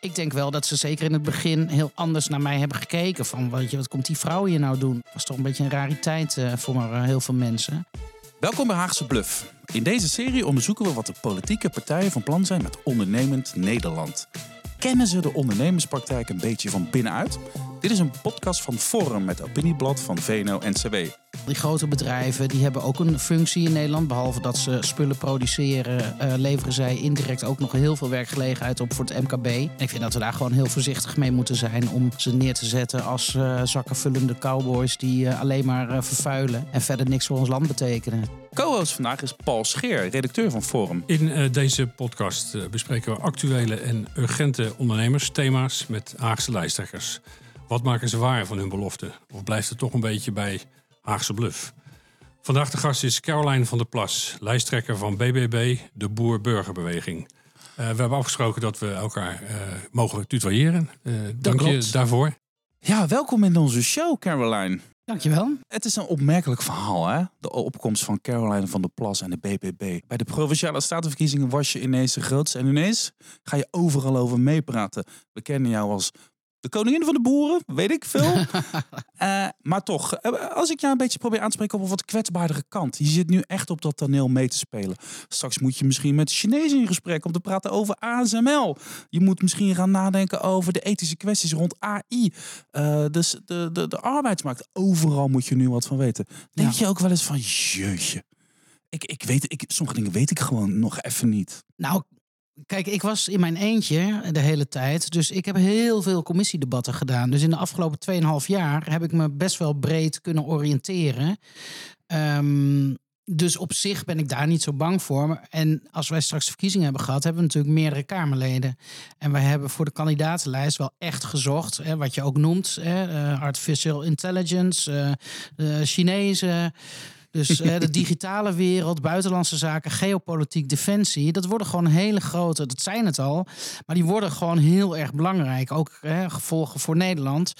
ik denk wel dat ze zeker in het begin heel anders naar mij hebben gekeken. Van, weet je, wat komt die vrouw hier nou doen? Dat was toch een beetje een rariteit uh, voor uh, heel veel mensen. Welkom bij Haagse Bluff. In deze serie onderzoeken we wat de politieke partijen van plan zijn met ondernemend Nederland. Kennen ze de ondernemerspraktijk een beetje van binnenuit? Dit is een podcast van Forum met opinieblad van VNO-NCW. Die grote bedrijven die hebben ook een functie in Nederland. Behalve dat ze spullen produceren, uh, leveren zij indirect ook nog heel veel werkgelegenheid op voor het MKB. En ik vind dat we daar gewoon heel voorzichtig mee moeten zijn om ze neer te zetten als uh, zakkenvullende cowboys die uh, alleen maar vervuilen en verder niks voor ons land betekenen. Co-host vandaag is Paul Scheer, redacteur van Forum. In deze podcast bespreken we actuele en urgente ondernemersthema's met Haagse lijsttrekkers. Wat maken ze waar van hun belofte? Of blijft het toch een beetje bij Haagse bluff? Vandaag de gast is Caroline van der Plas, lijsttrekker van BBB, de Boer-Burgerbeweging. Uh, we hebben afgesproken dat we elkaar uh, mogen tutoyeren. Uh, dank je daarvoor. Ja, welkom in onze show, Caroline. Dankjewel. Het is een opmerkelijk verhaal, hè? De opkomst van Caroline van der Plas en de BBB. Bij de provinciale statenverkiezingen was je ineens de grootste. En ineens ga je overal over meepraten. We kennen jou als de koningin van de boeren, weet ik veel. uh, maar toch, eh, als ik jou een beetje probeer aan te spreken op een wat kwetsbaardere kant. Je zit nu echt op dat toneel mee te spelen. Straks moet je misschien met Chinezen in gesprek om te praten over ASML. Je moet misschien gaan nadenken over de ethische kwesties rond AI. Uh, eh, dus de, de, de arbeidsmarkt. Overal moet je nu wat van weten. Denk je ook wel eens van, jeetje. Ik, ik weet, ik, sommige dingen weet ik gewoon nog even niet. Nou, Kijk, ik was in mijn eentje de hele tijd. Dus ik heb heel veel commissiedebatten gedaan. Dus in de afgelopen 2,5 jaar heb ik me best wel breed kunnen oriënteren. Um, dus op zich ben ik daar niet zo bang voor. En als wij straks verkiezingen hebben gehad, hebben we natuurlijk meerdere Kamerleden. En wij hebben voor de kandidatenlijst wel echt gezocht, hè, wat je ook noemt, hè, uh, artificial intelligence, uh, Chinezen. Dus de digitale wereld, buitenlandse zaken, geopolitiek, defensie. Dat worden gewoon hele grote, dat zijn het al. Maar die worden gewoon heel erg belangrijk. Ook hè, gevolgen voor Nederland.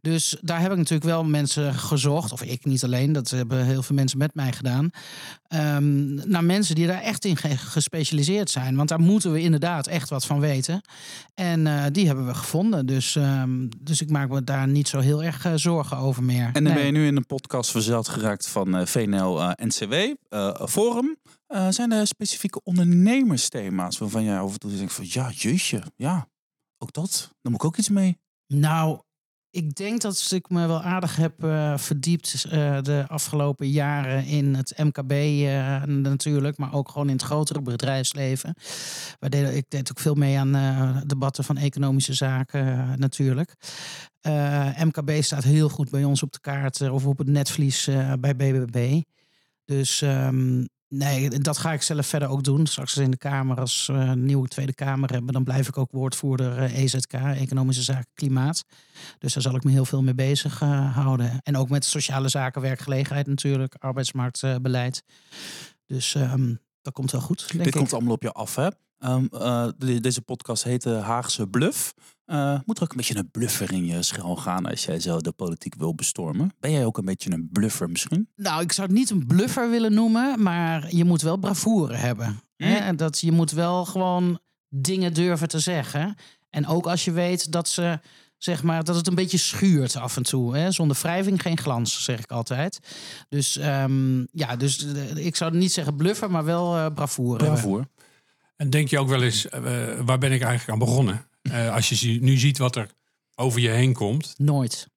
Dus daar heb ik natuurlijk wel mensen gezocht. Of ik niet alleen, dat hebben heel veel mensen met mij gedaan. Um, naar mensen die daar echt in gespecialiseerd zijn. Want daar moeten we inderdaad echt wat van weten. En uh, die hebben we gevonden. Dus, um, dus ik maak me daar niet zo heel erg uh, zorgen over meer. En dan nee. ben je nu in een podcast verzeld geraakt van uh, VNL-NCW, Forum. zijn er specifieke ondernemersthema's waarvan jij over toe denkt van ja, jeetje, ja, ook dat, daar moet ik ook iets mee. Nou, ik denk dat ik me wel aardig heb uh, verdiept uh, de afgelopen jaren in het MKB uh, natuurlijk, maar ook gewoon in het grotere bedrijfsleven. Deden, ik deed ook veel mee aan debatten van economische zaken natuurlijk. MKB staat heel goed bij ons op de kaart of op het netvlies bij BBB. Dus um, Nee, dat ga ik zelf verder ook doen. Straks in de Kamer, als we een nieuwe Tweede Kamer hebben, dan blijf ik ook woordvoerder EZK, Economische Zaken Klimaat. Dus daar zal ik me heel veel mee bezig uh, houden. En ook met sociale zaken, werkgelegenheid natuurlijk, arbeidsmarktbeleid. Dus um, dat komt wel goed. Denk Dit ik. komt allemaal op je af, hè? Um, uh, de, deze podcast heet de Haagse Bluff. Uh, moet er ook een beetje een bluffer in je schel gaan als jij zo de politiek wil bestormen? Ben jij ook een beetje een bluffer misschien? Nou, ik zou het niet een bluffer willen noemen, maar je moet wel bravoure hebben. Mm. Hè? Dat je moet wel gewoon dingen durven te zeggen. En ook als je weet dat ze zeg maar, dat het een beetje schuurt af en toe. Hè? Zonder wrijving geen glans, zeg ik altijd. Dus um, ja, dus ik zou niet zeggen bluffer, maar wel uh, bravoure. Bravoure. En denk je ook wel eens, uh, waar ben ik eigenlijk aan begonnen? Uh, als je nu ziet wat er over je heen komt. Nooit.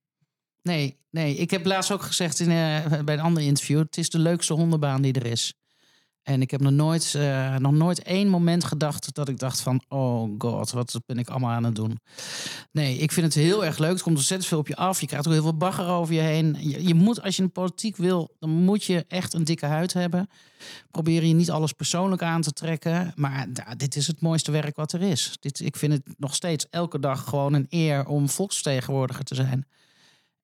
Nee, nee. Ik heb laatst ook gezegd in, uh, bij een ander interview: het is de leukste hondenbaan die er is. En ik heb nog nooit, uh, nog nooit één moment gedacht dat ik dacht van... oh god, wat ben ik allemaal aan het doen. Nee, ik vind het heel erg leuk. Het komt ontzettend veel op je af. Je krijgt ook heel veel bagger over je heen. Je, je moet, als je een politiek wil, dan moet je echt een dikke huid hebben. Probeer je niet alles persoonlijk aan te trekken. Maar dit is het mooiste werk wat er is. Dit, ik vind het nog steeds elke dag gewoon een eer om volksvertegenwoordiger te zijn.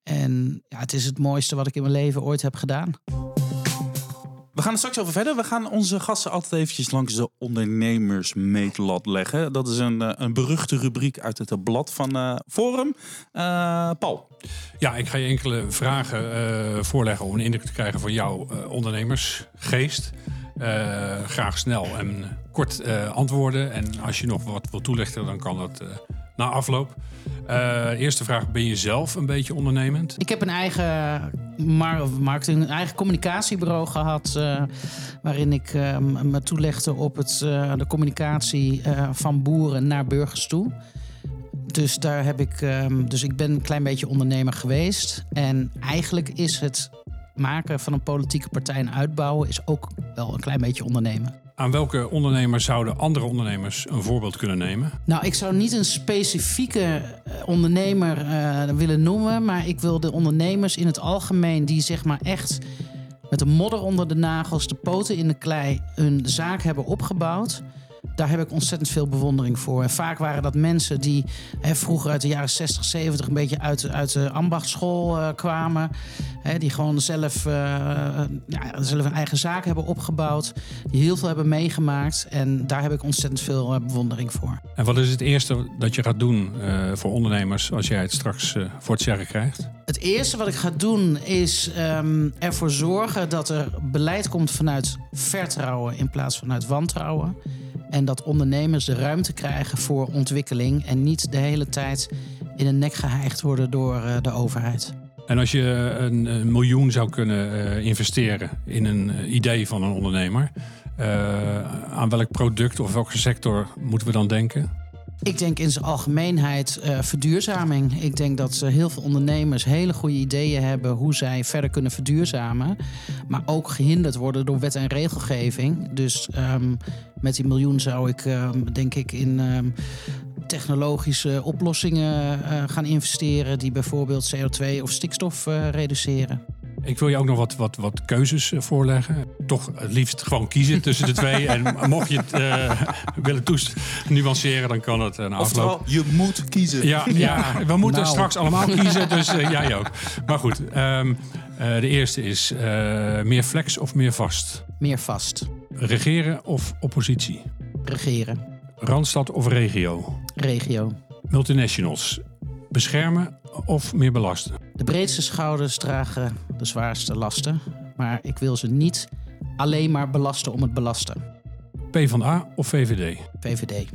En ja, het is het mooiste wat ik in mijn leven ooit heb gedaan. We gaan straks over verder. We gaan onze gasten altijd eventjes langs de ondernemersmeetlat leggen. Dat is een, een beruchte rubriek uit het blad van uh, Forum. Uh, Paul. Ja, ik ga je enkele vragen voorleggen om een indruk te krijgen van jouw ondernemersgeest. graag snel en kort antwoorden. En als je nog wat wil toelichten, dan kan dat na afloop. Uh, eerste vraag, ben je zelf een beetje ondernemend? Ik heb een eigen mar marketing, een eigen communicatiebureau gehad... Uh, waarin ik uh, me toelegde op het, de communicatie van boeren naar burgers toe. Dus daar heb ik. Um, dus ik ben een klein beetje ondernemer geweest. En eigenlijk is het maken van een politieke partij en uitbouwen is ook wel een klein beetje ondernemen. Aan welke ondernemers zouden andere ondernemers een voorbeeld kunnen nemen? Nou, ik zou niet een specifieke eh, ondernemer uh, willen noemen, maar ik wil de ondernemers in het algemeen die zeg maar echt met de modder onder de nagels, de poten in de klei, hun zaak hebben opgebouwd daar heb ik ontzettend veel bewondering voor. En vaak waren dat mensen die hè, vroeger uit de jaren 60, 70 een beetje uit, uit de ambachtschool uh, kwamen. Hè, die gewoon zelf, uh, ja, zelf een eigen zaak hebben opgebouwd. Die heel veel hebben meegemaakt. En daar heb ik ontzettend veel uh, bewondering voor. En wat is het eerste dat je gaat doen voor ondernemers als jij het straks voor het zeggen krijgt? Het eerste wat ik ga doen is um, ervoor zorgen dat er beleid komt vanuit vertrouwen in plaats van uit wantrouwen. En dat ondernemers de ruimte krijgen voor ontwikkeling en niet de hele tijd in een nek geheigd worden door uh, de overheid. En als je een, een miljoen zou kunnen uh, investeren in een idee van een ondernemer, aan welk product of welke sector moeten we dan denken? Ik denk in zijn algemeenheid uh, verduurzaming. Ik denk dat heel veel ondernemers hele goede ideeën hebben hoe zij verder kunnen verduurzamen. Maar ook gehinderd worden door wet en regelgeving. Dus um, met die miljoen zou ik, um, denk ik, in um, technologische oplossingen uh, gaan investeren. die bijvoorbeeld CO2 of stikstof uh, reduceren. Ik wil je ook nog wat, wat, wat keuzes eh, voorleggen. Toch het liefst gewoon kiezen tussen de twee. En mocht je het uh, willen toest nuanceren, dan kan het een afloop. Oftewel, je moet kiezen. Ja, ja we moeten nou. straks allemaal kiezen, dus uh, jij ook. Maar goed, um, uh, de eerste is meer flex of meer vast? Meer vast. Regeren of oppositie? Regeren. Randstad of regio? Regio. Multinationals. Beschermen of meer belasten? De breedste schouders dragen de zwaarste lasten. Maar ik wil ze niet alleen maar belasten om het belasten. PvdA of VVD? VVD.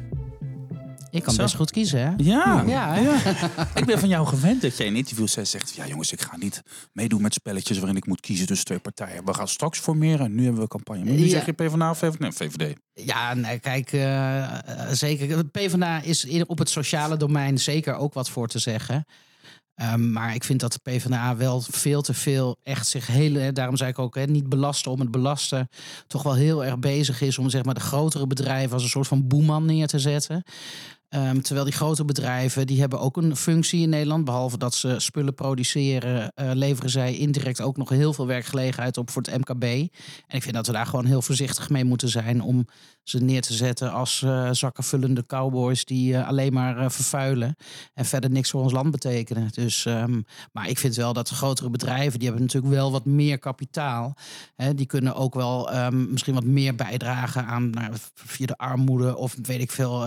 Ik kan Zo. best goed kiezen, hè? Ja. ja, ja. ik ben van jou gewend dat jij in interviews zegt... ja jongens, ik ga niet meedoen met spelletjes waarin ik moet kiezen tussen twee partijen. We gaan straks formeren nu hebben we campagne. Maar nu ja. zeg je PvdA of VVD? Nee, VVD. Ja, nee, kijk, uh, zeker. PvdA is op het sociale domein zeker ook wat voor te zeggen. Um, maar ik vind dat de PvdA wel veel te veel echt zich hele, daarom zei ik ook, niet belasten om het belasten, toch wel heel erg bezig is om zeg maar de grotere bedrijven als een soort van boeman neer te zetten. Um, terwijl die grote bedrijven, die hebben ook een functie in Nederland. Behalve dat ze spullen produceren, uh, leveren zij indirect ook nog heel veel werkgelegenheid op voor het MKB. En ik vind dat we daar gewoon heel voorzichtig mee moeten zijn om ze neer te zetten als uh, zakkenvullende cowboys die uh, alleen maar vervuilen en verder niks voor ons land betekenen. Dus, um, maar ik vind wel dat grotere bedrijven, die hebben natuurlijk wel wat meer kapitaal. Hè, die kunnen ook wel um, misschien wat meer bijdragen aan nou, via de armoede of weet ik veel.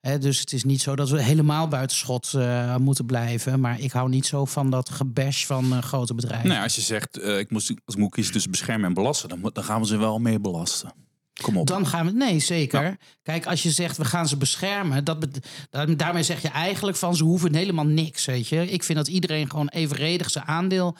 Hè, dus het is niet zo dat we helemaal buitenschot moeten blijven. Maar ik hou niet zo van dat gebash van grote bedrijven. Nou, als je zegt, ik, moest, als ik moet kiezen tussen beschermen en belasten, dan, dan gaan we ze wel meer belasten. Kom op. Dan gaan we. Nee, zeker. Kijk, als je zegt we gaan ze beschermen, dat, daarmee zeg je eigenlijk van ze hoeven helemaal niks. Weet je, ik vind dat iedereen gewoon evenredig zijn aandeel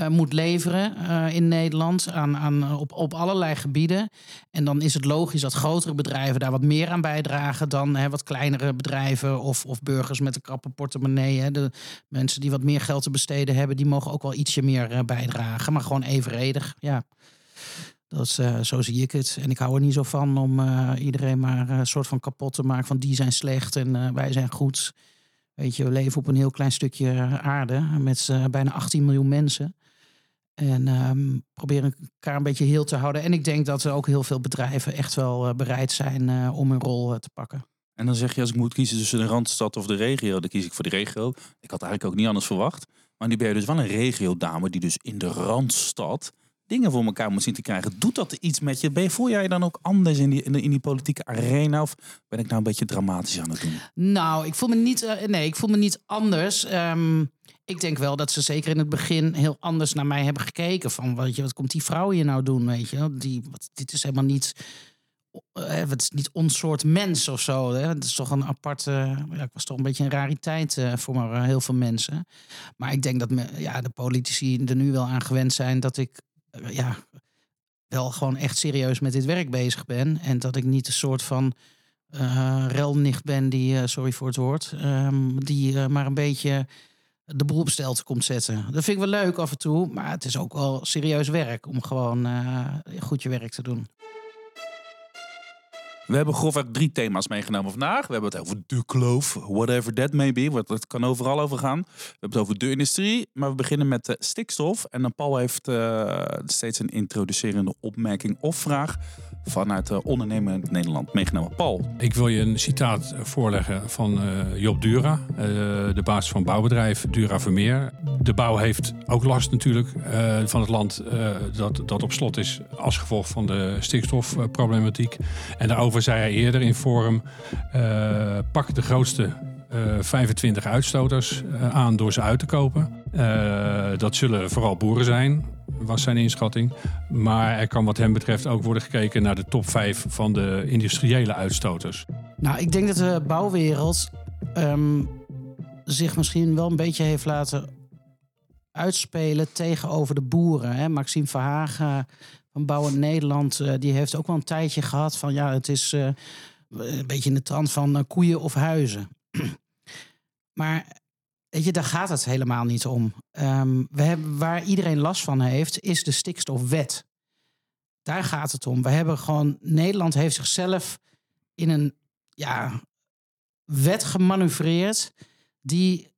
uh, moet leveren uh, in Nederland aan, aan, op, op allerlei gebieden. En dan is het logisch dat grotere bedrijven daar wat meer aan bijdragen dan hè, wat kleinere bedrijven of, of burgers met een krappe portemonnee. Hè. De mensen die wat meer geld te besteden hebben, die mogen ook wel ietsje meer uh, bijdragen, maar gewoon evenredig. Ja. Dat, uh, zo zie ik het. En ik hou er niet zo van om iedereen maar een soort van kapot te maken van die zijn slecht en wij zijn goed. Weet je, we leven op een heel klein stukje aarde met bijna 18 miljoen mensen. En um, proberen elkaar een beetje heel te houden. En ik denk dat er ook heel veel bedrijven echt wel bereid zijn om hun rol te pakken. En dan zeg je, als ik moet kiezen tussen de Randstad of de regio, dan kies ik voor de regio. Ik had eigenlijk ook niet anders verwacht. Maar nu ben je dus wel een regiodame die dus in de Randstad dingen voor elkaar moet zien te krijgen. Doet dat iets met je? Ben je, voel jij je dan ook anders in die, in, die, politieke arena? Of ben ik nou een beetje dramatisch aan het doen? Nou, ik voel me niet, uh, nee, ik voel me niet anders. Um, ik denk wel dat ze zeker in het begin heel anders naar mij hebben gekeken. Van, weet je, wat komt die vrouw hier nou doen? Weet je, die, wat, dit is helemaal niet eh, het is niet ons soort mens of zo. Hè? Het is toch een aparte. Ja, ik was toch een beetje een rariteit eh, voor maar, eh, heel veel mensen. Maar ik denk dat me, ja, de politici er nu wel aan gewend zijn dat ik eh, ja, wel gewoon echt serieus met dit werk bezig ben. En dat ik niet een soort van eh relnicht ben die, eh, sorry voor het woord, ehm, die eh, maar een beetje de boel op stelte komt zetten. Dat vind ik wel leuk af en toe, maar het is ook wel serieus werk om gewoon eh, goed je werk te doen. We hebben grofweg drie thema's meegenomen vandaag. We hebben het over de kloof, whatever that may be. want Het kan overal over gaan. We hebben het over de industrie, maar we beginnen met de stikstof. En dan Paul heeft eh, steeds een introducerende opmerking of vraag vanuit de ondernemer in Nederland meegenomen. Paul, Ik wil je een citaat voorleggen van eh, Job Dura, eh, de baas van bouwbedrijf Dura Vermeer. De bouw heeft ook last natuurlijk eh, van het land eh, dat, dat op slot is als gevolg van de stikstofproblematiek. En daarover zei hij eerder in Forum, eh, pak de grootste eh, 25 uitstoters eh, aan door ze uit te kopen. Eh, dat zullen vooral boeren zijn, was zijn inschatting. Maar er kan wat hem betreft ook worden gekeken naar de top 5 van de industriële uitstoters. Nou, ik denk dat de bouwwereld ehm, zich misschien wel een beetje heeft laten uitspelen tegenover de boeren. Hè? Maxime Verhagen van Bouwen Nederland, eh, die heeft ook wel een tijdje gehad van ja, het is eh, een beetje in de trant van koeien of huizen. maar weet je, daar gaat het helemaal niet om. Ehm, we hebben, waar iedereen last van heeft, is de stikstofwet. Daar gaat het om. We hebben gewoon, Nederland heeft zichzelf in een ja, wet gemanoeuvreerd die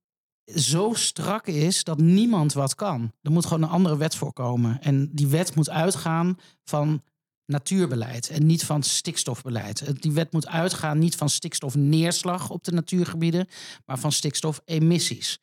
zo strak is dat niemand wat kan. Er moet gewoon een andere wet voorkomen. En die wet moet uitgaan van natuurbeleid en niet van stikstofbeleid. Die wet moet uitgaan niet van stikstofneerslag op de natuurgebieden, maar van stikstofemissies.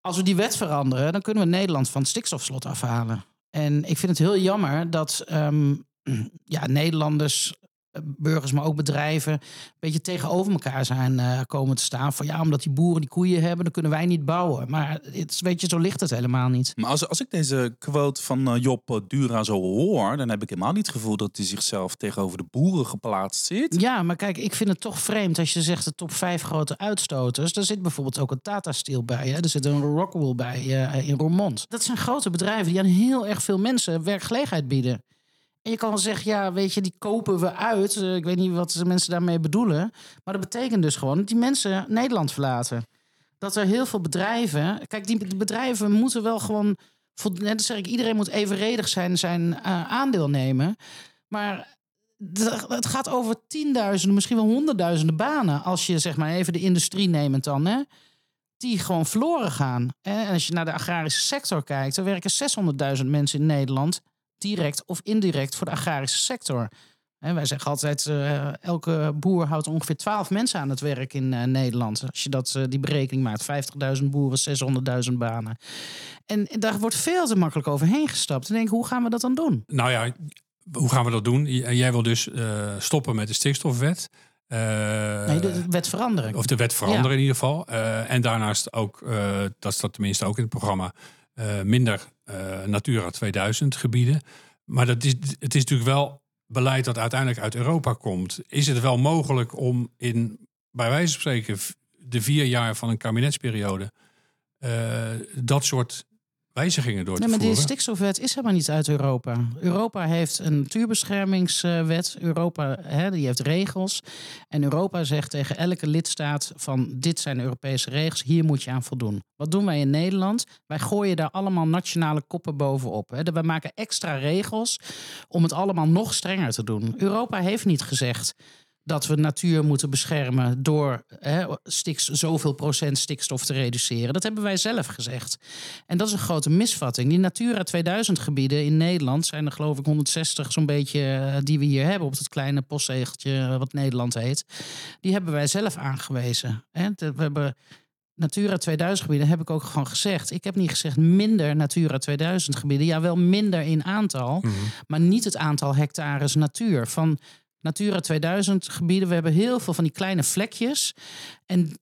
Als we die wet veranderen, dan kunnen we Nederland van stikstofslot afhalen. En ik vind het heel jammer dat ehm, ja, Nederlanders, burgers, maar ook bedrijven, een beetje tegenover elkaar zijn eh, komen te staan. Van ja, omdat die boeren die koeien hebben, dan kunnen wij niet bouwen. Maar het, is- weet je, zo ligt het helemaal niet. maar als, als ik deze quote van eh, Job eh, Dura zo hoor, dan heb ik helemaal niet het gevoel dat hij zichzelf tegenover de boeren geplaatst zit. Ja, maar kijk, ik vind het toch vreemd als je zegt de top vijf grote uitstoters. Daar zit bijvoorbeeld ook een Tata Steel bij. Hè? Er zit een Rockwell bij eh, in Roermond. Dat zijn grote bedrijven die aan heel erg veel mensen werkgelegenheid bieden. En je kan wel zeggen, ja, weet je, die kopen we uit. Eh, ik weet niet wat de mensen daarmee bedoelen. Maar dat betekent dus gewoon dat die mensen Nederland verlaten. Dat er heel veel bedrijven... Kijk, die bedrijven moeten wel gewoon... Net zeg ik, iedereen moet evenredig zijn, zijn eh, aandeel nemen. Maar het gaat over tienduizenden, misschien wel honderdduizenden banen. Als je zeg maar even de industrie neemt dan, hè. Die gewoon verloren gaan. En als je naar de agrarische sector kijkt, dan werken 600.000 mensen in Nederland direct of indirect voor de agrarische sector. Hè, wij zeggen altijd, eh, elke boer houdt ongeveer 12 mensen aan het werk in eh, Nederland. Als je dat, eh, die berekening maakt, 50.000 boeren, 600.000 banen. En daar wordt veel te makkelijk overheen gestapt. En denk, hoe gaan we dat dan doen? Nou ja, hoe gaan we dat doen? Jij wil dus stoppen met de stikstofwet. Nee, de, wet veranderen. Of de wet veranderen in ieder geval. En daarnaast ook, dat staat tenminste ook in het programma, minder eh, Natura 2000 gebieden. Maar dat is, het is natuurlijk wel beleid dat uiteindelijk uit Europa komt. Is het wel mogelijk om in, bij wijze van spreken, de vier jaar van een kabinetsperiode eh, dat soort wijzigingen door te Nee, maar die voeren? stikstofwet is helemaal niet uit Europa. Europa heeft een natuurbeschermingswet. Europa hè, die heeft regels. En Europa zegt tegen elke lidstaat van dit zijn Europese regels, hier moet je aan voldoen. Wat doen wij in Nederland? Wij gooien daar allemaal nationale koppen bovenop. Hè. Wij maken extra regels om het allemaal nog strenger te doen. Europa heeft niet gezegd dat we natuur moeten beschermen door hè, stiks, zoveel procent stikstof te reduceren. Dat hebben wij zelf gezegd. En dat is een grote misvatting. Die Natura 2000 gebieden in Nederland zijn er geloof ik 160 zo'n beetje eh, die we hier hebben op het kleine postzegeltje eh, wat Nederland heet. Die hebben wij zelf aangewezen. Hè. We hebben Natura 2000 gebieden heb ik ook gewoon gezegd. Ik heb niet gezegd minder Natura 2000 gebieden. Ja, wel minder in aantal, Mhm. maar niet het aantal hectares natuur. Van Natura 2000 gebieden, we hebben heel veel van die kleine vlekjes. En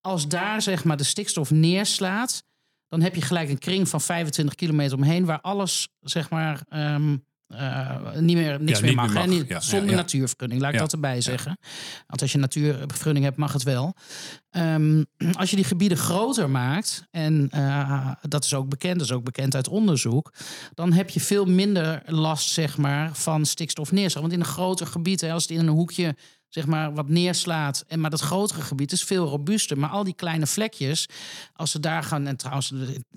als daar zeg maar de stikstof neerslaat, dan heb je gelijk een kring van 25 kilometer omheen waar alles zeg maar ehm, eh, niet meer, niks Ja, meer mag. meer mag. Niet- Ja, zonder ja. natuurvergunning, laat ik dat erbij zeggen. Want als je natuurvergunning hebt, mag het wel. Ehm, als je die gebieden groter maakt, en eh, dat is ook bekend, dat is ook bekend uit onderzoek, dan heb je veel minder last zeg maar, van stikstofneerslag. Want in een groter gebied, hè, als het in een hoekje zeg maar, wat neerslaat, en maar dat grotere gebied is veel robuuster. Maar al die kleine vlekjes, als ze daar gaan, en trouwens,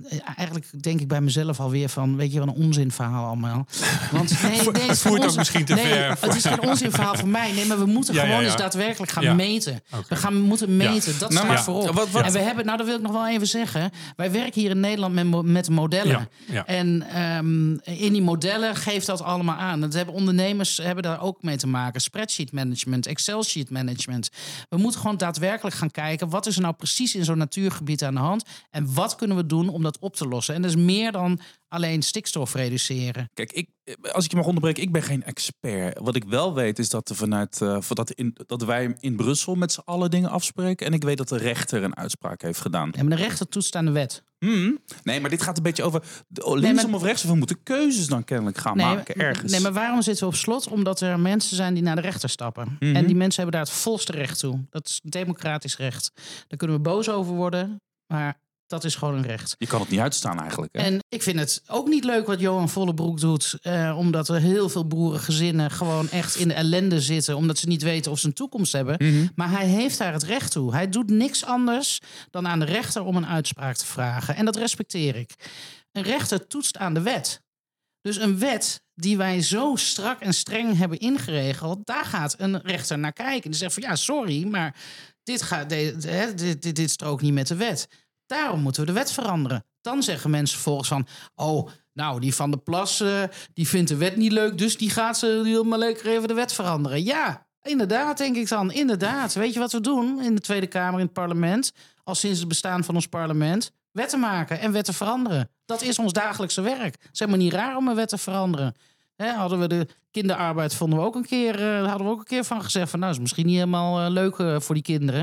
eh, eigenlijk denk ik bij mezelf alweer van, weet je, wat een onzinverhaal allemaal. Want nee, nee, het voert ook misschien te nee, ver Het is geen onzinverhaal voor mij. Nee, maar we moeten Ja, gewoon ja. eens daadwerkelijk gaan meten. We gaan moeten meten. Dat Nou, staat voorop. wat- wat- En we hebben, nou, dat wil ik nog wel even zeggen. Wij werken hier in Nederland met, met modellen. En ehm, in die modellen geeft dat allemaal aan. Dat hebben ondernemers hebben daar ook mee te maken. Spreadsheet management, Excel sheet management. We moeten gewoon daadwerkelijk gaan kijken. Wat is er nou precies in zo'n natuurgebied aan de hand? En wat kunnen we doen om dat op te lossen? En dat is meer dan alleen stikstof reduceren. Kijk, ik, als ik je mag onderbreken, ik ben geen expert. Wat ik wel weet is dat, er vanuit, voor dat, in, dat wij in Brussel met z'n allen dingen afspreken. En ik weet dat de rechter een uitspraak heeft gedaan. En de rechter toetst aan de wet. Hmm. Nee, maar dit gaat een beetje over linksom maar- of rechtsom. We moeten keuzes dan kennelijk gaan maken ergens. Nee, maar waarom zitten we op slot? Omdat er mensen zijn die naar de rechter stappen. Mhm. En die mensen hebben daar het volste recht toe. Dat is democratisch recht. Daar kunnen we boos over worden, maar dat is gewoon een recht. Je kan het niet uitstaan eigenlijk. Hè? En ik vind het ook niet leuk wat Johan Vollebroek doet. eh, omdat er heel veel boerengezinnen gewoon echt in de ellende zitten. Omdat ze niet weten of ze een toekomst hebben. Mhm. Maar hij heeft daar het recht toe. Hij doet niks anders dan aan de rechter om een uitspraak te vragen. En dat respecteer ik. Een rechter toetst aan de wet. Dus een wet die wij zo strak en streng hebben ingeregeld, daar gaat een rechter naar kijken. Die zegt van ja, sorry, maar dit, gaat, hè, dit, dit, dit strookt niet met de wet. Daarom moeten we de wet veranderen. Dan zeggen mensen volgens van, oh, nou, die van de Plas, eh, die vindt de wet niet leuk, dus die gaat ze helemaal lekker even de wet veranderen. Ja, inderdaad, denk ik dan. Inderdaad. Weet je wat we doen in de Tweede Kamer, in het parlement, al sinds het bestaan van ons parlement? Wetten maken en wetten veranderen. Dat is ons dagelijkse werk. Het is helemaal niet raar om een wet te veranderen. Hè, hadden we de kinderarbeid vonden we ook een keer, eh, hadden we ook een keer van gezegd van nou is misschien niet helemaal eh, leuk eh, voor die kinderen.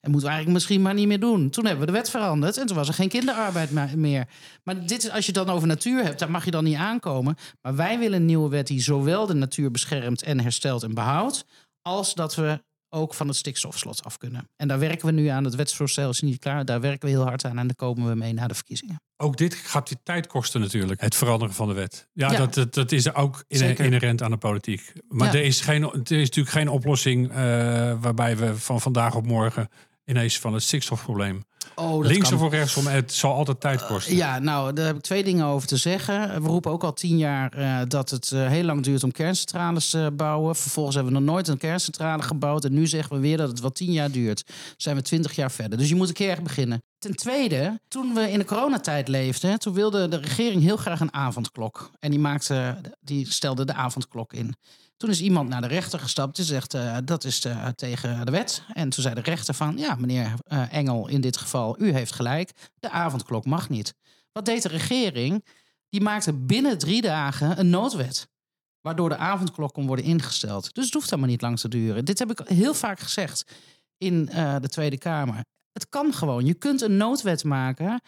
En moeten we eigenlijk misschien maar niet meer doen. Toen hebben we de wet veranderd en toen was er geen kinderarbeid meer. Maar dit is, als je het dan over natuur hebt, daar mag je dan niet aankomen. Maar wij willen een nieuwe wet die zowel de natuur beschermt en herstelt en behoudt, als dat we ook van het stikstofslot af kunnen. En daar werken we nu aan. Het wetsvoorstel is niet klaar. Daar werken we heel hard aan en daar komen we mee na de verkiezingen. Ook dit gaat die tijd kosten natuurlijk. Het veranderen van de wet. Ja, Ja. Dat, dat, dat is ook Zeker. inherent aan de politiek. Maar Ja. er, is geen, er is natuurlijk geen oplossing eh, waarbij we van vandaag op morgen ineens van het stikstofprobleem. Oh, Links of rechtsom, het zal altijd tijd kosten. Ja, nou, daar heb ik twee dingen over te zeggen. We roepen ook al tien jaar eh, dat het eh, heel lang duurt om kerncentrales te bouwen. Vervolgens hebben we nog nooit een kerncentrale gebouwd. En nu zeggen we weer dat het wel tien jaar duurt. Dan zijn we twintig jaar verder. Dus je moet een keer echt beginnen. Ten tweede, toen we in de coronatijd leefden, toen wilde de regering heel graag een avondklok. En die, maakte, die stelde de avondklok in. Toen is iemand naar de rechter gestapt en zegt eh, dat is eh, tegen de wet. En toen zei de rechter van ja, meneer eh, Engel in dit geval, u heeft gelijk. De avondklok mag niet. Wat deed de regering? Die maakte binnen drie dagen een noodwet. Waardoor de avondklok kon worden ingesteld. Dus het hoeft helemaal niet lang te duren. Dit heb ik heel vaak gezegd in de Tweede Kamer. Het kan gewoon. Je kunt een noodwet maken.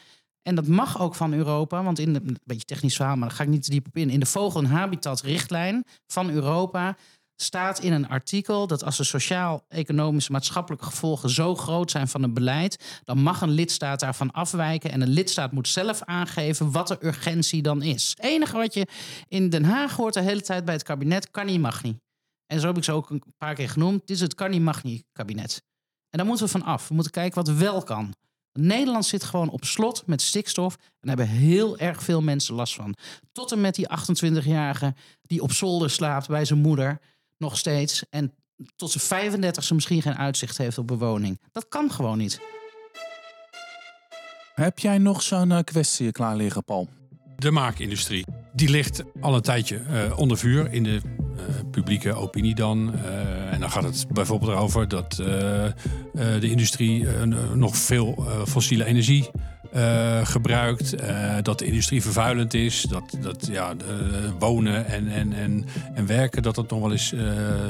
En dat mag ook van Europa. Want in de, een beetje technisch verhaal, maar daar ga ik niet te diep op in. In de vogel- en habitatrichtlijn van Europa staat in een artikel dat als de sociaal-economische maatschappelijke gevolgen zo groot zijn van een beleid, dan mag een lidstaat daarvan afwijken en een lidstaat moet zelf aangeven wat de urgentie dan is. Het enige wat je in Den Haag hoort de hele tijd bij het kabinet, kan niet, mag niet. En zo heb ik ze ook een paar keer genoemd. Dit is het kan niet, mag niet kabinet. En daar moeten we van af. We moeten kijken wat wel kan. Nederland zit gewoon op slot met stikstof. En daar hebben heel erg veel mensen last van. Tot en met die 28-jarige die op zolder slaapt bij zijn moeder. Nog steeds. En tot zijn 35e misschien geen uitzicht heeft op bewoning. Dat kan gewoon niet. Heb jij nog zo'n eh, kwestie klaar liggen, Paul? De maakindustrie. Die ligt al een tijdje eh, onder vuur in de publieke opinie dan. Eh, en dan gaat het bijvoorbeeld erover dat eh, eh, de industrie eh, nog veel eh, fossiele energie eh, gebruikt. eh, dat de industrie vervuilend is. Dat, dat ja, eh, wonen en, en, en, en werken, dat dat nog wel eens eh,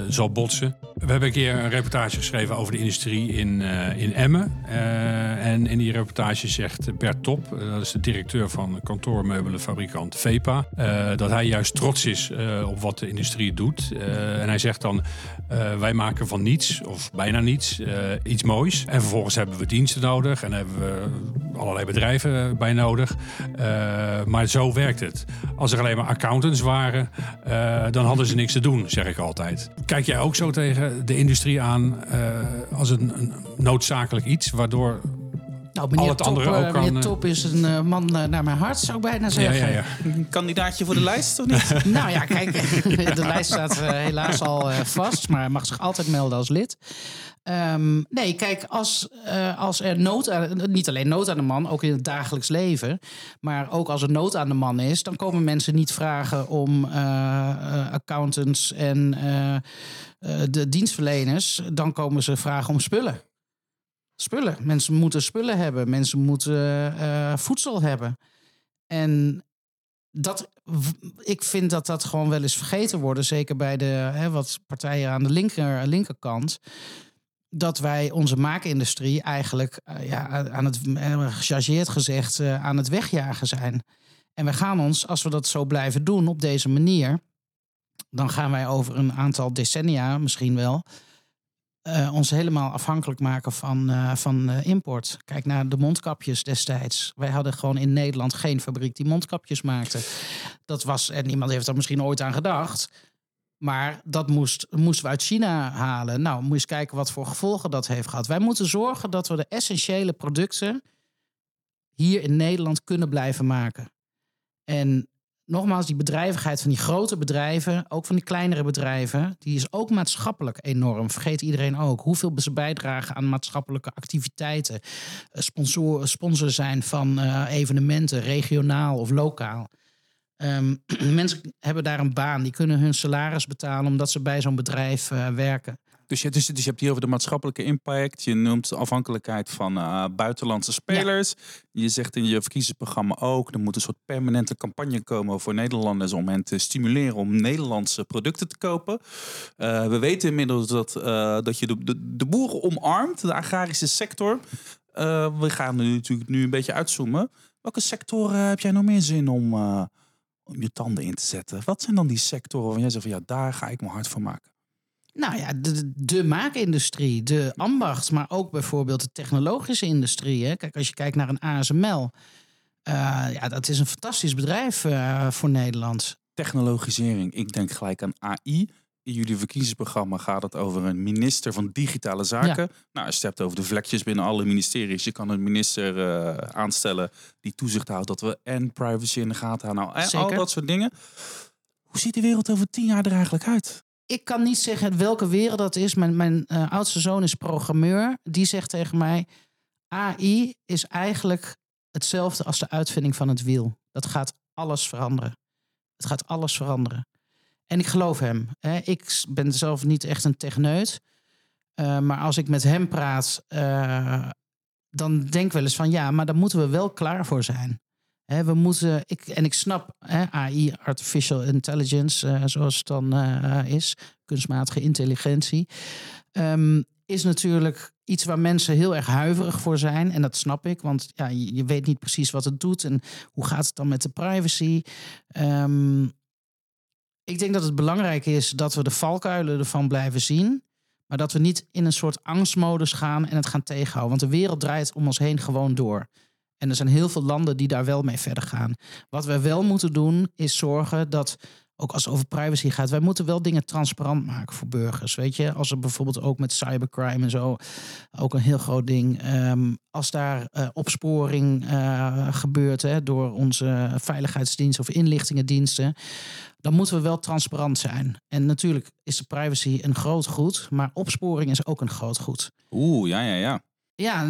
zal botsen. We hebben een keer een reportage geschreven over de industrie in, eh, in Emmen. Eh, en in die reportage zegt Bert Top, eh, dat is de directeur van kantoormeubelenfabrikant Vepa, dat hij juist trots is op wat de industrie doet. En hij zegt dan, wij maken van niets, of bijna niets, iets moois. En vervolgens hebben we diensten nodig en hebben we allerlei bedrijven bij nodig. Maar zo werkt het. Als er alleen maar accountants waren, dan hadden ze niks te doen, zeg ik altijd. Kijk jij ook zo tegen de industrie aan eh, als een, een noodzakelijk iets, waardoor Nou, meneer, het Top, andere eh, ook kan, meneer eh, Top is een eh, man eh, naar mijn hart, zou ik bijna zeggen. ja, ja. Een kandidaatje voor de lijst of niet? Nou ja, kijk, de lijst staat eh, helaas al eh, vast, maar hij mag zich altijd melden als lid. Ehm, nee, kijk, als, eh, als er nood aan, niet alleen nood aan de man, ook in het dagelijks leven, maar ook als er nood aan de man is, dan komen mensen niet vragen om eh, eh, accountants en de dienstverleners, dan komen ze vragen om spullen. Spullen. Mensen moeten spullen hebben, mensen moeten voedsel hebben. En dat, ik vind dat dat gewoon wel eens vergeten wordt. Zeker bij de hè, wat partijen aan de linker, linkerkant. Dat wij onze maakindustrie eigenlijk eh, ja, aan het, eh, gechargeerd gezegd, eh, aan het wegjagen zijn. En we gaan ons, als we dat zo blijven doen op deze manier, dan gaan wij over een aantal decennia misschien wel ons helemaal afhankelijk maken van, van import. Kijk naar de mondkapjes destijds. Wij hadden gewoon in Nederland geen fabriek die mondkapjes maakte. Dat was, en iemand heeft er misschien ooit aan gedacht. Maar dat moest, moesten we uit China halen. Nou, moet je eens kijken wat voor gevolgen dat heeft gehad. Wij moeten zorgen dat we de essentiële producten hier in Nederland kunnen blijven maken. En nogmaals, die bedrijvigheid van die grote bedrijven, ook van die kleinere bedrijven, die is ook maatschappelijk enorm. Vergeet iedereen ook. Hoeveel ze bijdragen aan maatschappelijke activiteiten. Eh, Sponsor, sponsor zijn van eh, evenementen, regionaal of lokaal. Ehm, mensen hebben daar een baan, die kunnen hun salaris betalen omdat ze bij zo'n bedrijf eh, werken. Dus je, dus, dus je hebt hier over de maatschappelijke impact. Je noemt de afhankelijkheid van eh, buitenlandse spelers. Je zegt in je verkiezingsprogramma ook... er moet een soort permanente campagne komen voor Nederlanders... om hen te stimuleren om Nederlandse producten te kopen. Eh, we weten inmiddels dat, dat je de, de, de boeren omarmt, de agrarische sector. We gaan nu natuurlijk nu een beetje uitzoomen. Welke sectoren heb jij nog meer zin om, om je tanden in te zetten? Wat zijn dan die sectoren waarvan jij zegt van... ja, daar ga ik me hard voor maken? Nou ja, de, de maakindustrie, de ambacht, maar ook bijvoorbeeld de technologische industrie. Hè. Kijk, als je kijkt naar een ASML, eh, ja, dat is een fantastisch bedrijf eh, voor Nederland. technologisering. Ik denk gelijk aan AI. In jullie verkiezingsprogramma gaat het over een minister van Digitale Zaken. Nou, als je het hebt over de vlekjes binnen alle ministeries. Je kan een minister eh, aanstellen die toezicht houdt dat we en privacy in de gaten houden. Nou, en al dat soort dingen. Hoe ziet de wereld over tien jaar er eigenlijk uit? Ik kan niet zeggen welke wereld dat is. Mijn, mijn eh, oudste zoon is programmeur. Die zegt tegen mij: AI is eigenlijk hetzelfde als de uitvinding van het wiel. Dat gaat alles veranderen. Het gaat alles veranderen. En ik geloof hem. Hè. Ik ben zelf niet echt een techneut. Eh, maar als ik met hem praat, eh, dan denk ik wel eens van ja, maar daar moeten we wel klaar voor zijn. Hè, we moeten, ik, en ik snap hè, AI, artificial intelligence, eh, zoals het dan is, kunstmatige intelligentie, ehm, is natuurlijk iets waar mensen heel erg huiverig voor zijn. En dat snap ik, want ja, je, weet niet precies wat het doet en hoe gaat het dan met de privacy. Ehm, ik denk dat het belangrijk is dat we de valkuilen ervan blijven zien. Maar dat we niet in een soort angstmodus gaan en het gaan tegenhouden. Want de wereld draait om ons heen gewoon door. En er zijn heel veel landen die daar wel mee verder gaan. Wat wij wel moeten doen, is zorgen dat, ook als het over privacy gaat, wij moeten wel dingen transparant maken voor burgers. Weet je, als er bijvoorbeeld ook met cybercrime en zo, ook een heel groot ding. ehm, als daar eh, opsporing eh, gebeurt hè, door onze veiligheidsdiensten of inlichtingendiensten, dan moeten we wel transparant zijn. En natuurlijk is de privacy een groot goed, maar opsporing is ook een groot goed. Oeh, ja, ja, ja. Ja,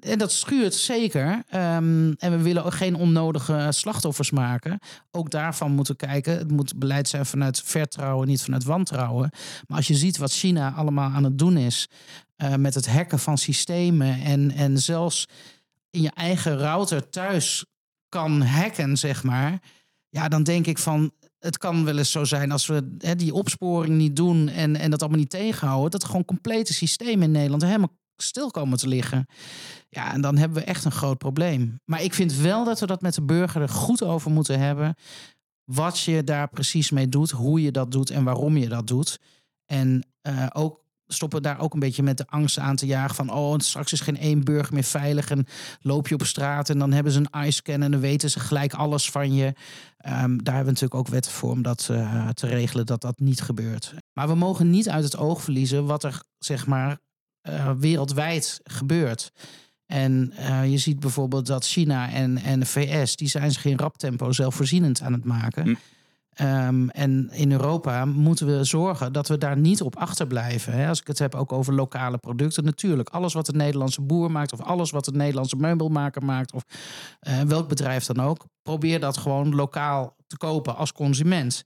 en dat schuurt zeker. Ehm, en we willen ook geen onnodige slachtoffers maken. Ook daarvan moeten we kijken. Het moet beleid zijn vanuit vertrouwen, niet vanuit wantrouwen. Maar als je ziet wat China allemaal aan het doen is. eh, met het hacken van systemen. En, en zelfs in je eigen router thuis kan hacken, zeg maar. Ja, dan denk ik van, het kan wel eens zo zijn als we die opsporing niet doen en, en dat allemaal niet tegenhouden, dat gewoon complete systemen in Nederland helemaal stil komen te liggen. Ja, en dan hebben we echt een groot probleem. Maar ik vind wel dat we dat met de burger er goed over moeten hebben. Wat je daar precies mee doet, hoe je dat doet en waarom je dat doet. En uh, ook stoppen daar ook een beetje met de angst aan te jagen van oh, straks is geen één burger meer veilig en loop je op straat en dan hebben ze een eye-scan en dan weten ze gelijk alles van je. Um, daar hebben we natuurlijk ook wetten voor om dat uh, te regelen dat dat niet gebeurt. Maar we mogen niet uit het oog verliezen wat er zeg maar uh, wereldwijd gebeurt. En uh, je ziet bijvoorbeeld dat China en, en de VS, die zijn zich in rap tempo zelfvoorzienend aan het maken. Hm. Um, en in Europa moeten we zorgen dat we daar niet op achterblijven. Hè? Als ik het heb ook over lokale producten. Natuurlijk, alles wat de Nederlandse boer maakt... of alles wat de Nederlandse meubelmaker maakt... of uh, welk bedrijf dan ook... probeer dat gewoon lokaal te kopen als consument.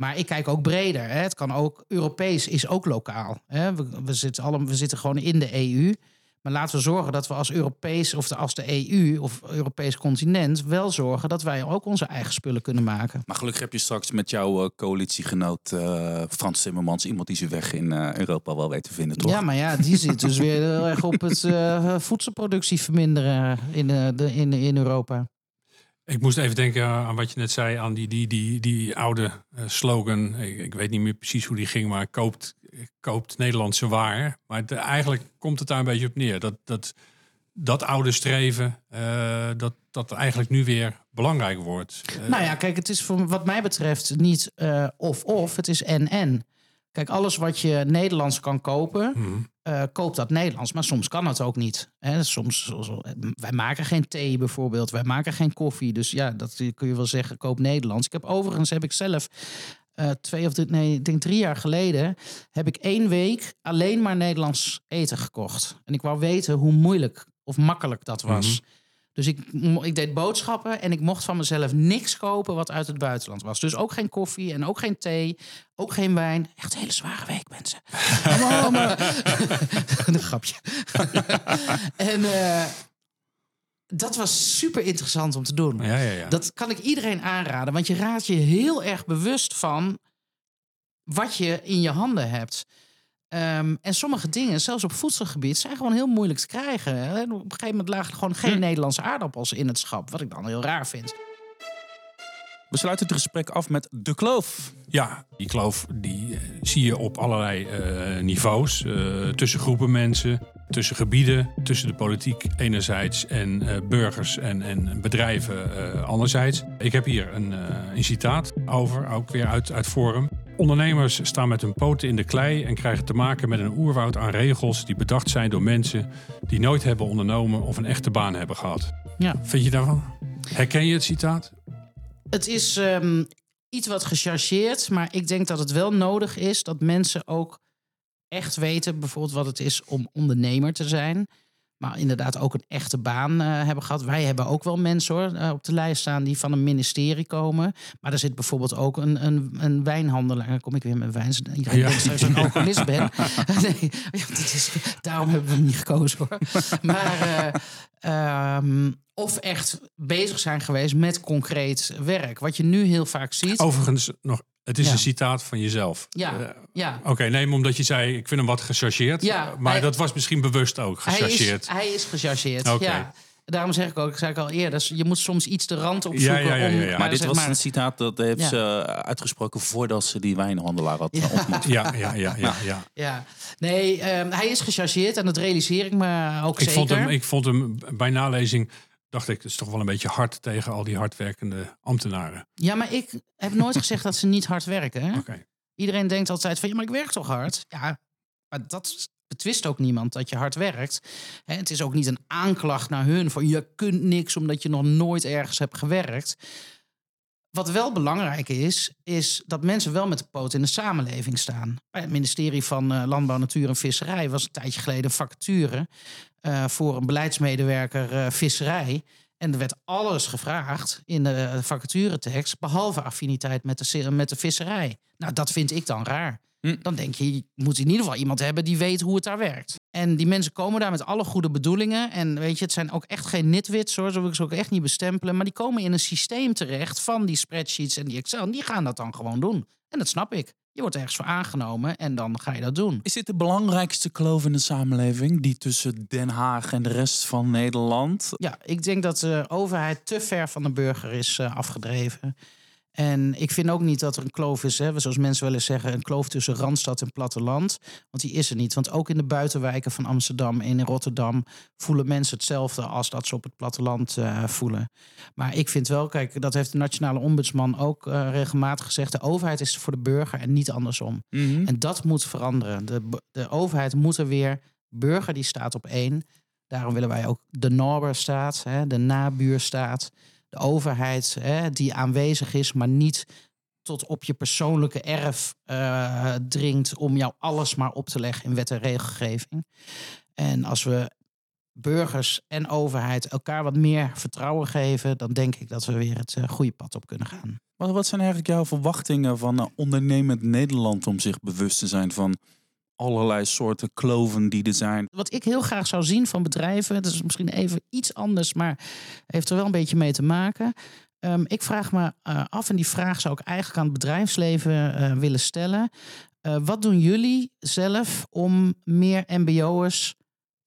Maar ik kijk ook breder. Hè? Het kan ook Europees, is ook lokaal. Hè? We, we, zitten alle, we zitten gewoon in de EU... Maar laten we zorgen dat we als Europees of als de EU of Europees continent wel zorgen dat wij ook onze eigen spullen kunnen maken. Maar gelukkig heb je straks met jouw uh, coalitiegenoot uh, Frans Timmermans iemand die zijn weg in uh, Europa wel weet te vinden, toch? Ja, maar ja, die zit dus weer heel erg op het voedselproductie verminderen in, de, in, in Europa. Ik moest even denken aan wat je net zei, aan die, die, die, die oude slogan. Ik, ik, weet niet meer precies hoe die ging, maar koopt, koopt Nederlandse waar. Maar de, eigenlijk komt het daar een beetje op neer. Dat, dat, dat oude streven, uh, dat, dat eigenlijk nu weer belangrijk wordt. Nou ja, kijk, het is voor wat mij betreft niet uh, of-of, het is en-en. Kijk, alles wat je Nederlands kan kopen, mm. uh, koop dat Nederlands. Maar soms kan het ook niet. Hè? Soms, wij maken geen thee bijvoorbeeld, wij maken geen koffie. Dus ja, dat kun je wel zeggen, koop Nederlands. Ik heb overigens, heb ik zelf uh, twee of drie, nee, ik denk drie jaar geleden, heb ik één week alleen maar Nederlands eten gekocht. En ik wou weten hoe moeilijk of makkelijk dat was. Mm -hmm. Dus ik, ik deed boodschappen en ik mocht van mezelf niks kopen wat uit het buitenland was. Dus ook geen koffie en ook geen thee, ook geen wijn. Echt een hele zware week, mensen. een grapje. en uh, dat was super interessant om te doen. Ja, ja, ja. Dat kan ik iedereen aanraden, want je raadt je heel erg bewust van wat je in je handen hebt. Um, en sommige dingen, zelfs op voedselgebied, zijn gewoon heel moeilijk te krijgen. En op een gegeven moment lagen er gewoon geen hm. Nederlandse aardappels in het schap, wat ik dan heel raar vind. We sluiten het gesprek af met de kloof. Ja, die kloof die zie je op allerlei uh, niveaus. Uh, tussen groepen mensen, tussen gebieden, tussen de politiek enerzijds en uh, burgers en, en bedrijven anderzijds. Ik heb hier een, een citaat over, ook weer uit, uit Forum. Ondernemers staan met hun poten in de klei en krijgen te maken met een oerwoud aan regels die bedacht zijn door mensen die nooit hebben ondernomen of een echte baan hebben gehad. Ja. Vind je daarvan? Herken je het citaat? Het is um, iets wat gechargeerd, maar ik denk dat het wel nodig is dat mensen ook echt weten, bijvoorbeeld wat het is om ondernemer te zijn. Maar inderdaad ook een echte baan uh, hebben gehad. Wij hebben ook wel mensen hoor, uh, op de lijst staan die van een ministerie komen. Maar er zit bijvoorbeeld ook een, een, een wijnhandelaar. Dan kom ik weer met wijn. Iedereen ja. denkt dat ik een alcoholist ben. nee, dat is, daarom hebben we hem niet gekozen hoor. maar uh, um, of echt bezig zijn geweest met concreet werk. Wat je nu heel vaak ziet. Overigens nog het is ja. een citaat van jezelf. Ja, uh, ja. Oké, okay, nee, omdat je zei, ik vind hem wat gechargeerd. Ja, maar hij, dat was misschien bewust ook gechargeerd. Hij is, hij is gechargeerd, okay. ja. Daarom zeg ik ook, zei ik al eerder, je moet soms iets de rand opzoeken. Ja, ja, ja, om, maar dit was maar, een citaat dat heeft ze uitgesproken voordat ze die wijnhandelaar had ja. ontmoet. Ja, ja, ja, ja, ja. ja. Nee, um, hij is gechargeerd en dat realiseer ik me ook ik zeker. Vond hem, ik vond hem bij nalezing dacht ik, het is toch wel een beetje hard tegen al die hardwerkende ambtenaren. Ja, maar ik heb nooit gezegd dat ze niet hard werken. Okay. Iedereen denkt altijd van, ja, maar ik werk toch hard? Ja, maar dat betwist ook niemand dat je hard werkt. Hè, het is ook niet een aanklacht naar hun van, je kunt niks omdat je nog nooit ergens hebt gewerkt. Wat wel belangrijk is, is dat mensen wel met de poot in de samenleving staan. Bij het ministerie van uh, Landbouw, Natuur en Visserij was een tijdje geleden een vacature uh, voor een beleidsmedewerker uh, visserij. En er werd alles gevraagd in de vacaturetekst, behalve affiniteit met de, met de visserij. Nou, dat vind ik dan raar. Hm. Dan denk je, je moet in ieder geval iemand hebben die weet hoe het daar werkt. En die mensen komen daar met alle goede bedoelingen. En weet je, het zijn ook echt geen nitwits hoor, zo wil ik ze ook echt niet bestempelen. Maar die komen in een systeem terecht van die spreadsheets en die Excel. En die gaan dat dan gewoon doen. En dat snap ik. Je wordt ergens voor aangenomen en dan ga je dat doen. Is dit de belangrijkste kloof in de samenleving? Die tussen Den Haag en de rest van Nederland? Ja, ik denk dat de overheid te ver van de burger is eh, afgedreven. En ik vind ook niet dat er een kloof is, hè, zoals mensen wel eens zeggen, een kloof tussen Randstad en platteland. Want die is er niet. Want ook in de buitenwijken van Amsterdam en in Rotterdam voelen mensen hetzelfde als dat ze op het platteland eh, voelen. Maar ik vind wel, kijk, dat heeft de Nationale Ombudsman ook eh, regelmatig gezegd. De overheid is voor de burger en niet andersom. Mhm. En dat moet veranderen. De, de overheid moet er weer, burger die staat op één. Daarom willen wij ook de Norberstaat, hè, de nabuurstaat. De overheid hè, die aanwezig is, maar niet tot op je persoonlijke erf eh, dringt om jou alles maar op te leggen in wet en regelgeving. En als we burgers en overheid elkaar wat meer vertrouwen geven, dan denk ik dat we weer het eh, goede pad op kunnen gaan. Wat, zijn eigenlijk jouw verwachtingen van eh, ondernemend Nederland om zich bewust te zijn van allerlei soorten kloven die er zijn? Wat ik heel graag zou zien van bedrijven, dat is misschien even iets anders, maar heeft er wel een beetje mee te maken. Ehm, ik vraag me eh, af, en die vraag zou ik eigenlijk aan het bedrijfsleven eh, willen stellen. Eh, wat doen jullie zelf om meer MBO'ers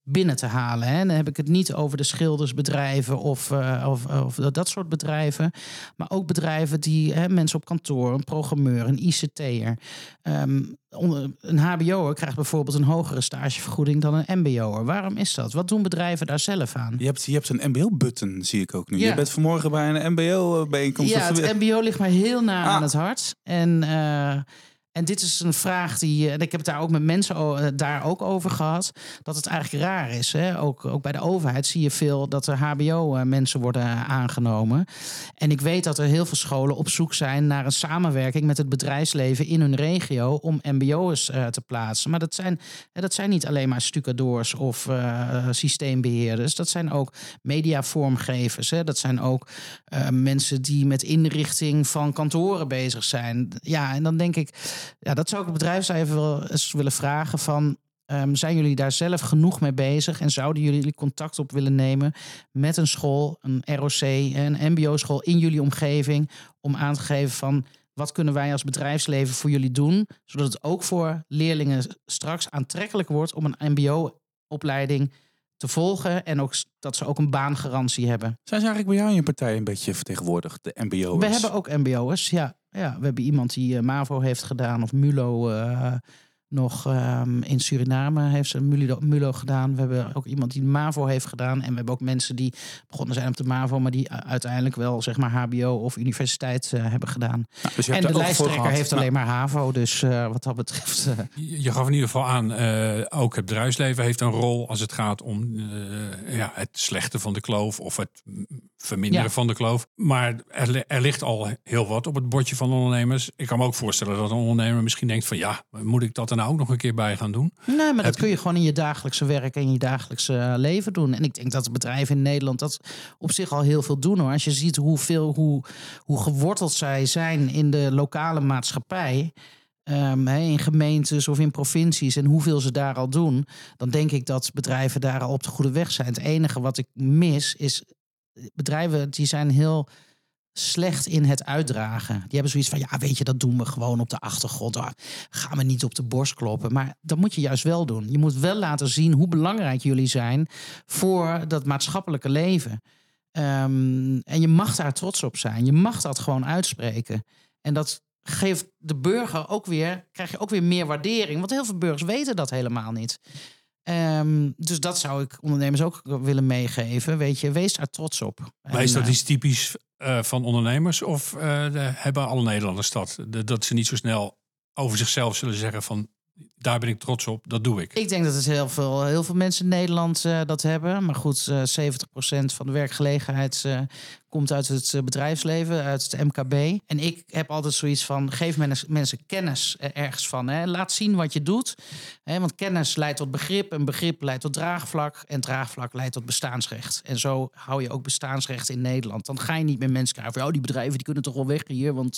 binnen te halen? Hè? Dan heb ik het niet over de schildersbedrijven of, eh, of, of dat soort bedrijven. Maar ook bedrijven die hè, mensen op kantoor, een programmeur, een ICT'er. Ehm, onder- een HBO'er krijgt bijvoorbeeld een hogere stagevergoeding dan een MBO'er. Waarom is dat? Wat doen bedrijven daar zelf aan? Je hebt, je hebt een MBO-button, zie ik ook nu. Ja. Je bent vanmorgen bij een MBO-bijeenkomst. Ja, het MBO ligt mij heel na Ah. aan het hart. En, eh, en dit is een vraag die. En ik heb het daar ook met mensen eh, daar ook over gehad. Dat het eigenlijk raar is. Hè? Ook, ook bij de overheid zie je veel dat er HBO-mensen worden aangenomen. En ik weet dat er heel veel scholen op zoek zijn naar een samenwerking met het bedrijfsleven in hun regio om MBO's eh, te plaatsen. Maar dat zijn, dat zijn niet alleen maar stucadoors of eh, systeembeheerders. Dat zijn ook mediavormgevers. Hè? Dat zijn ook eh, mensen die met inrichting van kantoren bezig zijn. Ja, en dan denk ik, ja, dat zou ik het bedrijfsleven wel eens willen vragen van. ehm, zijn jullie daar zelf genoeg mee bezig en zouden jullie contact op willen nemen met een school, een ROC, een MBO-school in jullie omgeving om aan te geven van wat kunnen wij als bedrijfsleven voor jullie doen, zodat het ook voor leerlingen straks aantrekkelijk wordt om een MBO-opleiding te volgen en ook dat ze ook een baangarantie hebben. Zijn ze eigenlijk bij jou in je partij een beetje vertegenwoordigd, de MBO'ers? We hebben ook MBO'ers, ja. Ja. We hebben iemand die eh, MAVO heeft gedaan of MULO eh, nog ehm, in Suriname heeft ze MULO, MULO gedaan. We hebben ook iemand die MAVO heeft gedaan. En we hebben ook mensen die begonnen zijn op de MAVO, maar die uiteindelijk wel zeg maar HBO of universiteit eh, hebben gedaan. Nou, dus je En hebt de er lijsttrekker heeft Nou, alleen maar HAVO. Dus eh, wat dat betreft. eh, Je je gaf in ieder geval aan, eh, ook het bedrijfsleven heeft een rol als het gaat om eh, ja, het slechten van de kloof of het verminderen Ja. van de kloof. Maar er, er ligt al heel wat op het bordje van ondernemers. Ik kan me ook voorstellen dat een ondernemer misschien denkt van ja, moet ik dat er nou ook nog een keer bij gaan doen? Nee, maar Heb dat kun je gewoon in je dagelijkse werk en je dagelijkse eh, leven doen. En ik denk dat de bedrijven in Nederland dat op zich al heel veel doen hoor. Als je ziet hoeveel, hoe, hoe geworteld zij zijn in de lokale maatschappij. ehm, in gemeentes of in provincies en hoeveel ze daar al doen, dan denk ik dat bedrijven daar al op de goede weg zijn. Het enige wat ik mis is bedrijven die zijn heel slecht in het uitdragen. Die hebben zoiets van, ja, weet je, dat doen we gewoon op de achtergrond. Ah, gaan we niet op de borst kloppen. Maar dat moet je juist wel doen. Je moet wel laten zien hoe belangrijk jullie zijn voor dat maatschappelijke leven. Ehm, en je mag daar trots op zijn. Je mag dat gewoon uitspreken. En dat geeft de burger ook weer, krijg je ook weer meer waardering. Want heel veel burgers weten dat helemaal niet. Ehm, dus dat zou ik ondernemers ook willen meegeven. Weet je, wees daar trots op. Maar is En, dat eh, iets typisch eh, van ondernemers of eh, de- hebben alle Nederlanders dat? De- dat ze niet zo snel over zichzelf zullen zeggen van daar ben ik trots op, dat doe ik. Ik denk dat het heel veel, heel veel mensen in Nederland uh, dat hebben. Maar goed, uh, 70% van de werkgelegenheid uh, komt uit het bedrijfsleven, uit het MKB. En ik heb altijd zoiets van: geef mensen kennis ergens van. Hè. Laat zien wat je doet. Hè, want kennis leidt tot begrip, en begrip leidt tot draagvlak. En draagvlak leidt tot bestaansrecht. En zo hou je ook bestaansrecht in Nederland. Dan ga je niet met mensen krijgen van: oh, die bedrijven die kunnen toch wel weg hier. Want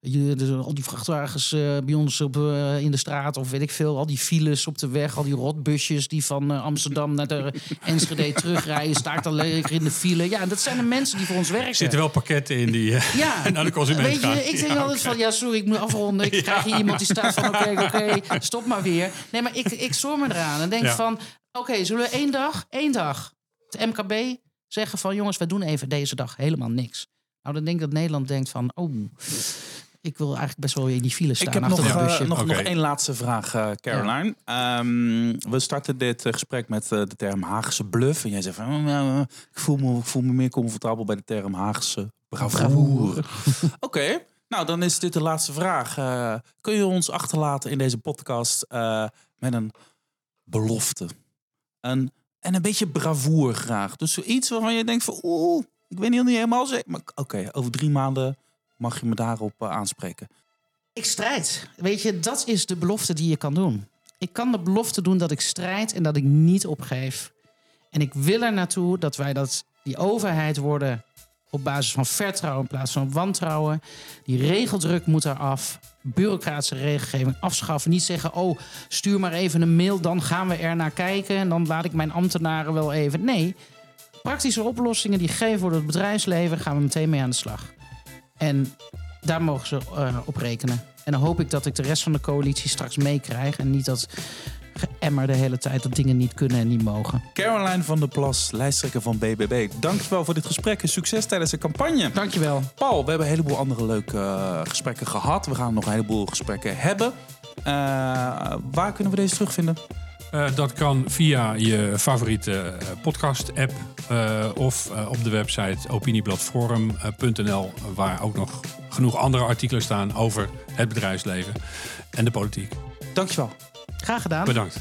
je, al die vrachtwagens bij ons op, in de straat of weet ik veel, al die files op de weg, al die rotbusjes die van Amsterdam naar de Enschede terugrijden, sta ik dan lekker in de file. Ja, dat zijn de mensen die voor ons werken. Er zitten wel pakketten in die uh, ja. naar de consument Weet je, ik denk ja, altijd van, ja, sorry, ik moet afronden. Ik krijg hier iemand die staat van, oké, oké, okay, stop maar weer. Nee, maar ik, ik me eraan en denk van, oké, zullen we één dag, één dag, het MKB zeggen van, jongens, we doen even deze dag helemaal niks. Nou, dan denk ik dat Nederland denkt van, oh, ik wil eigenlijk best wel in die file staan. Ik heb nog, uh, nog, nog één laatste vraag, uh, Caroline. Ja. Um, we starten dit uh, gesprek met de term Haagse bluff. En jij zegt van, oh, ik, voel me, ik voel me meer comfortabel bij de term Haagse bravoure. Oké, okay. nou dan is dit de laatste vraag. kun je ons achterlaten in deze podcast met een belofte? Een, en een beetje bravoer graag. Dus zoiets waarvan je denkt van, oeh, ik weet niet helemaal zeker. Maar oké, okay, over drie maanden mag je me daarop uh, aanspreken? Ik strijd. Weet je, dat is de belofte die je kan doen. Ik kan de belofte doen dat ik strijd en dat ik niet opgeef. En ik wil er naartoe dat wij dat, die overheid worden op basis van vertrouwen in plaats van wantrouwen. Die regeldruk moet eraf. Bureaucratische regelgeving afschaffen. Niet zeggen, oh, stuur maar even een mail, dan gaan we er naar kijken. En dan laat ik mijn ambtenaren wel even. Nee, praktische oplossingen die gegeven worden het bedrijfsleven, gaan we meteen mee aan de slag. En daar mogen ze uh, op rekenen. En dan hoop ik dat ik de rest van de coalitie straks meekrijg. En niet dat emmer de hele tijd dat dingen niet kunnen en niet mogen. Caroline van der Plas, lijsttrekker van BBB. Dankjewel voor dit gesprek en succes tijdens de campagne. Dankjewel. Paul, we hebben een heleboel andere leuke uh, gesprekken gehad. We gaan nog een heleboel gesprekken hebben. Uh, waar kunnen we deze terugvinden? Uh, dat kan via je favoriete podcast-app uh, of uh, op de website opiniebladforum.nl, waar ook nog genoeg andere artikelen staan over het bedrijfsleven en de politiek. Dankjewel. Graag gedaan. Bedankt.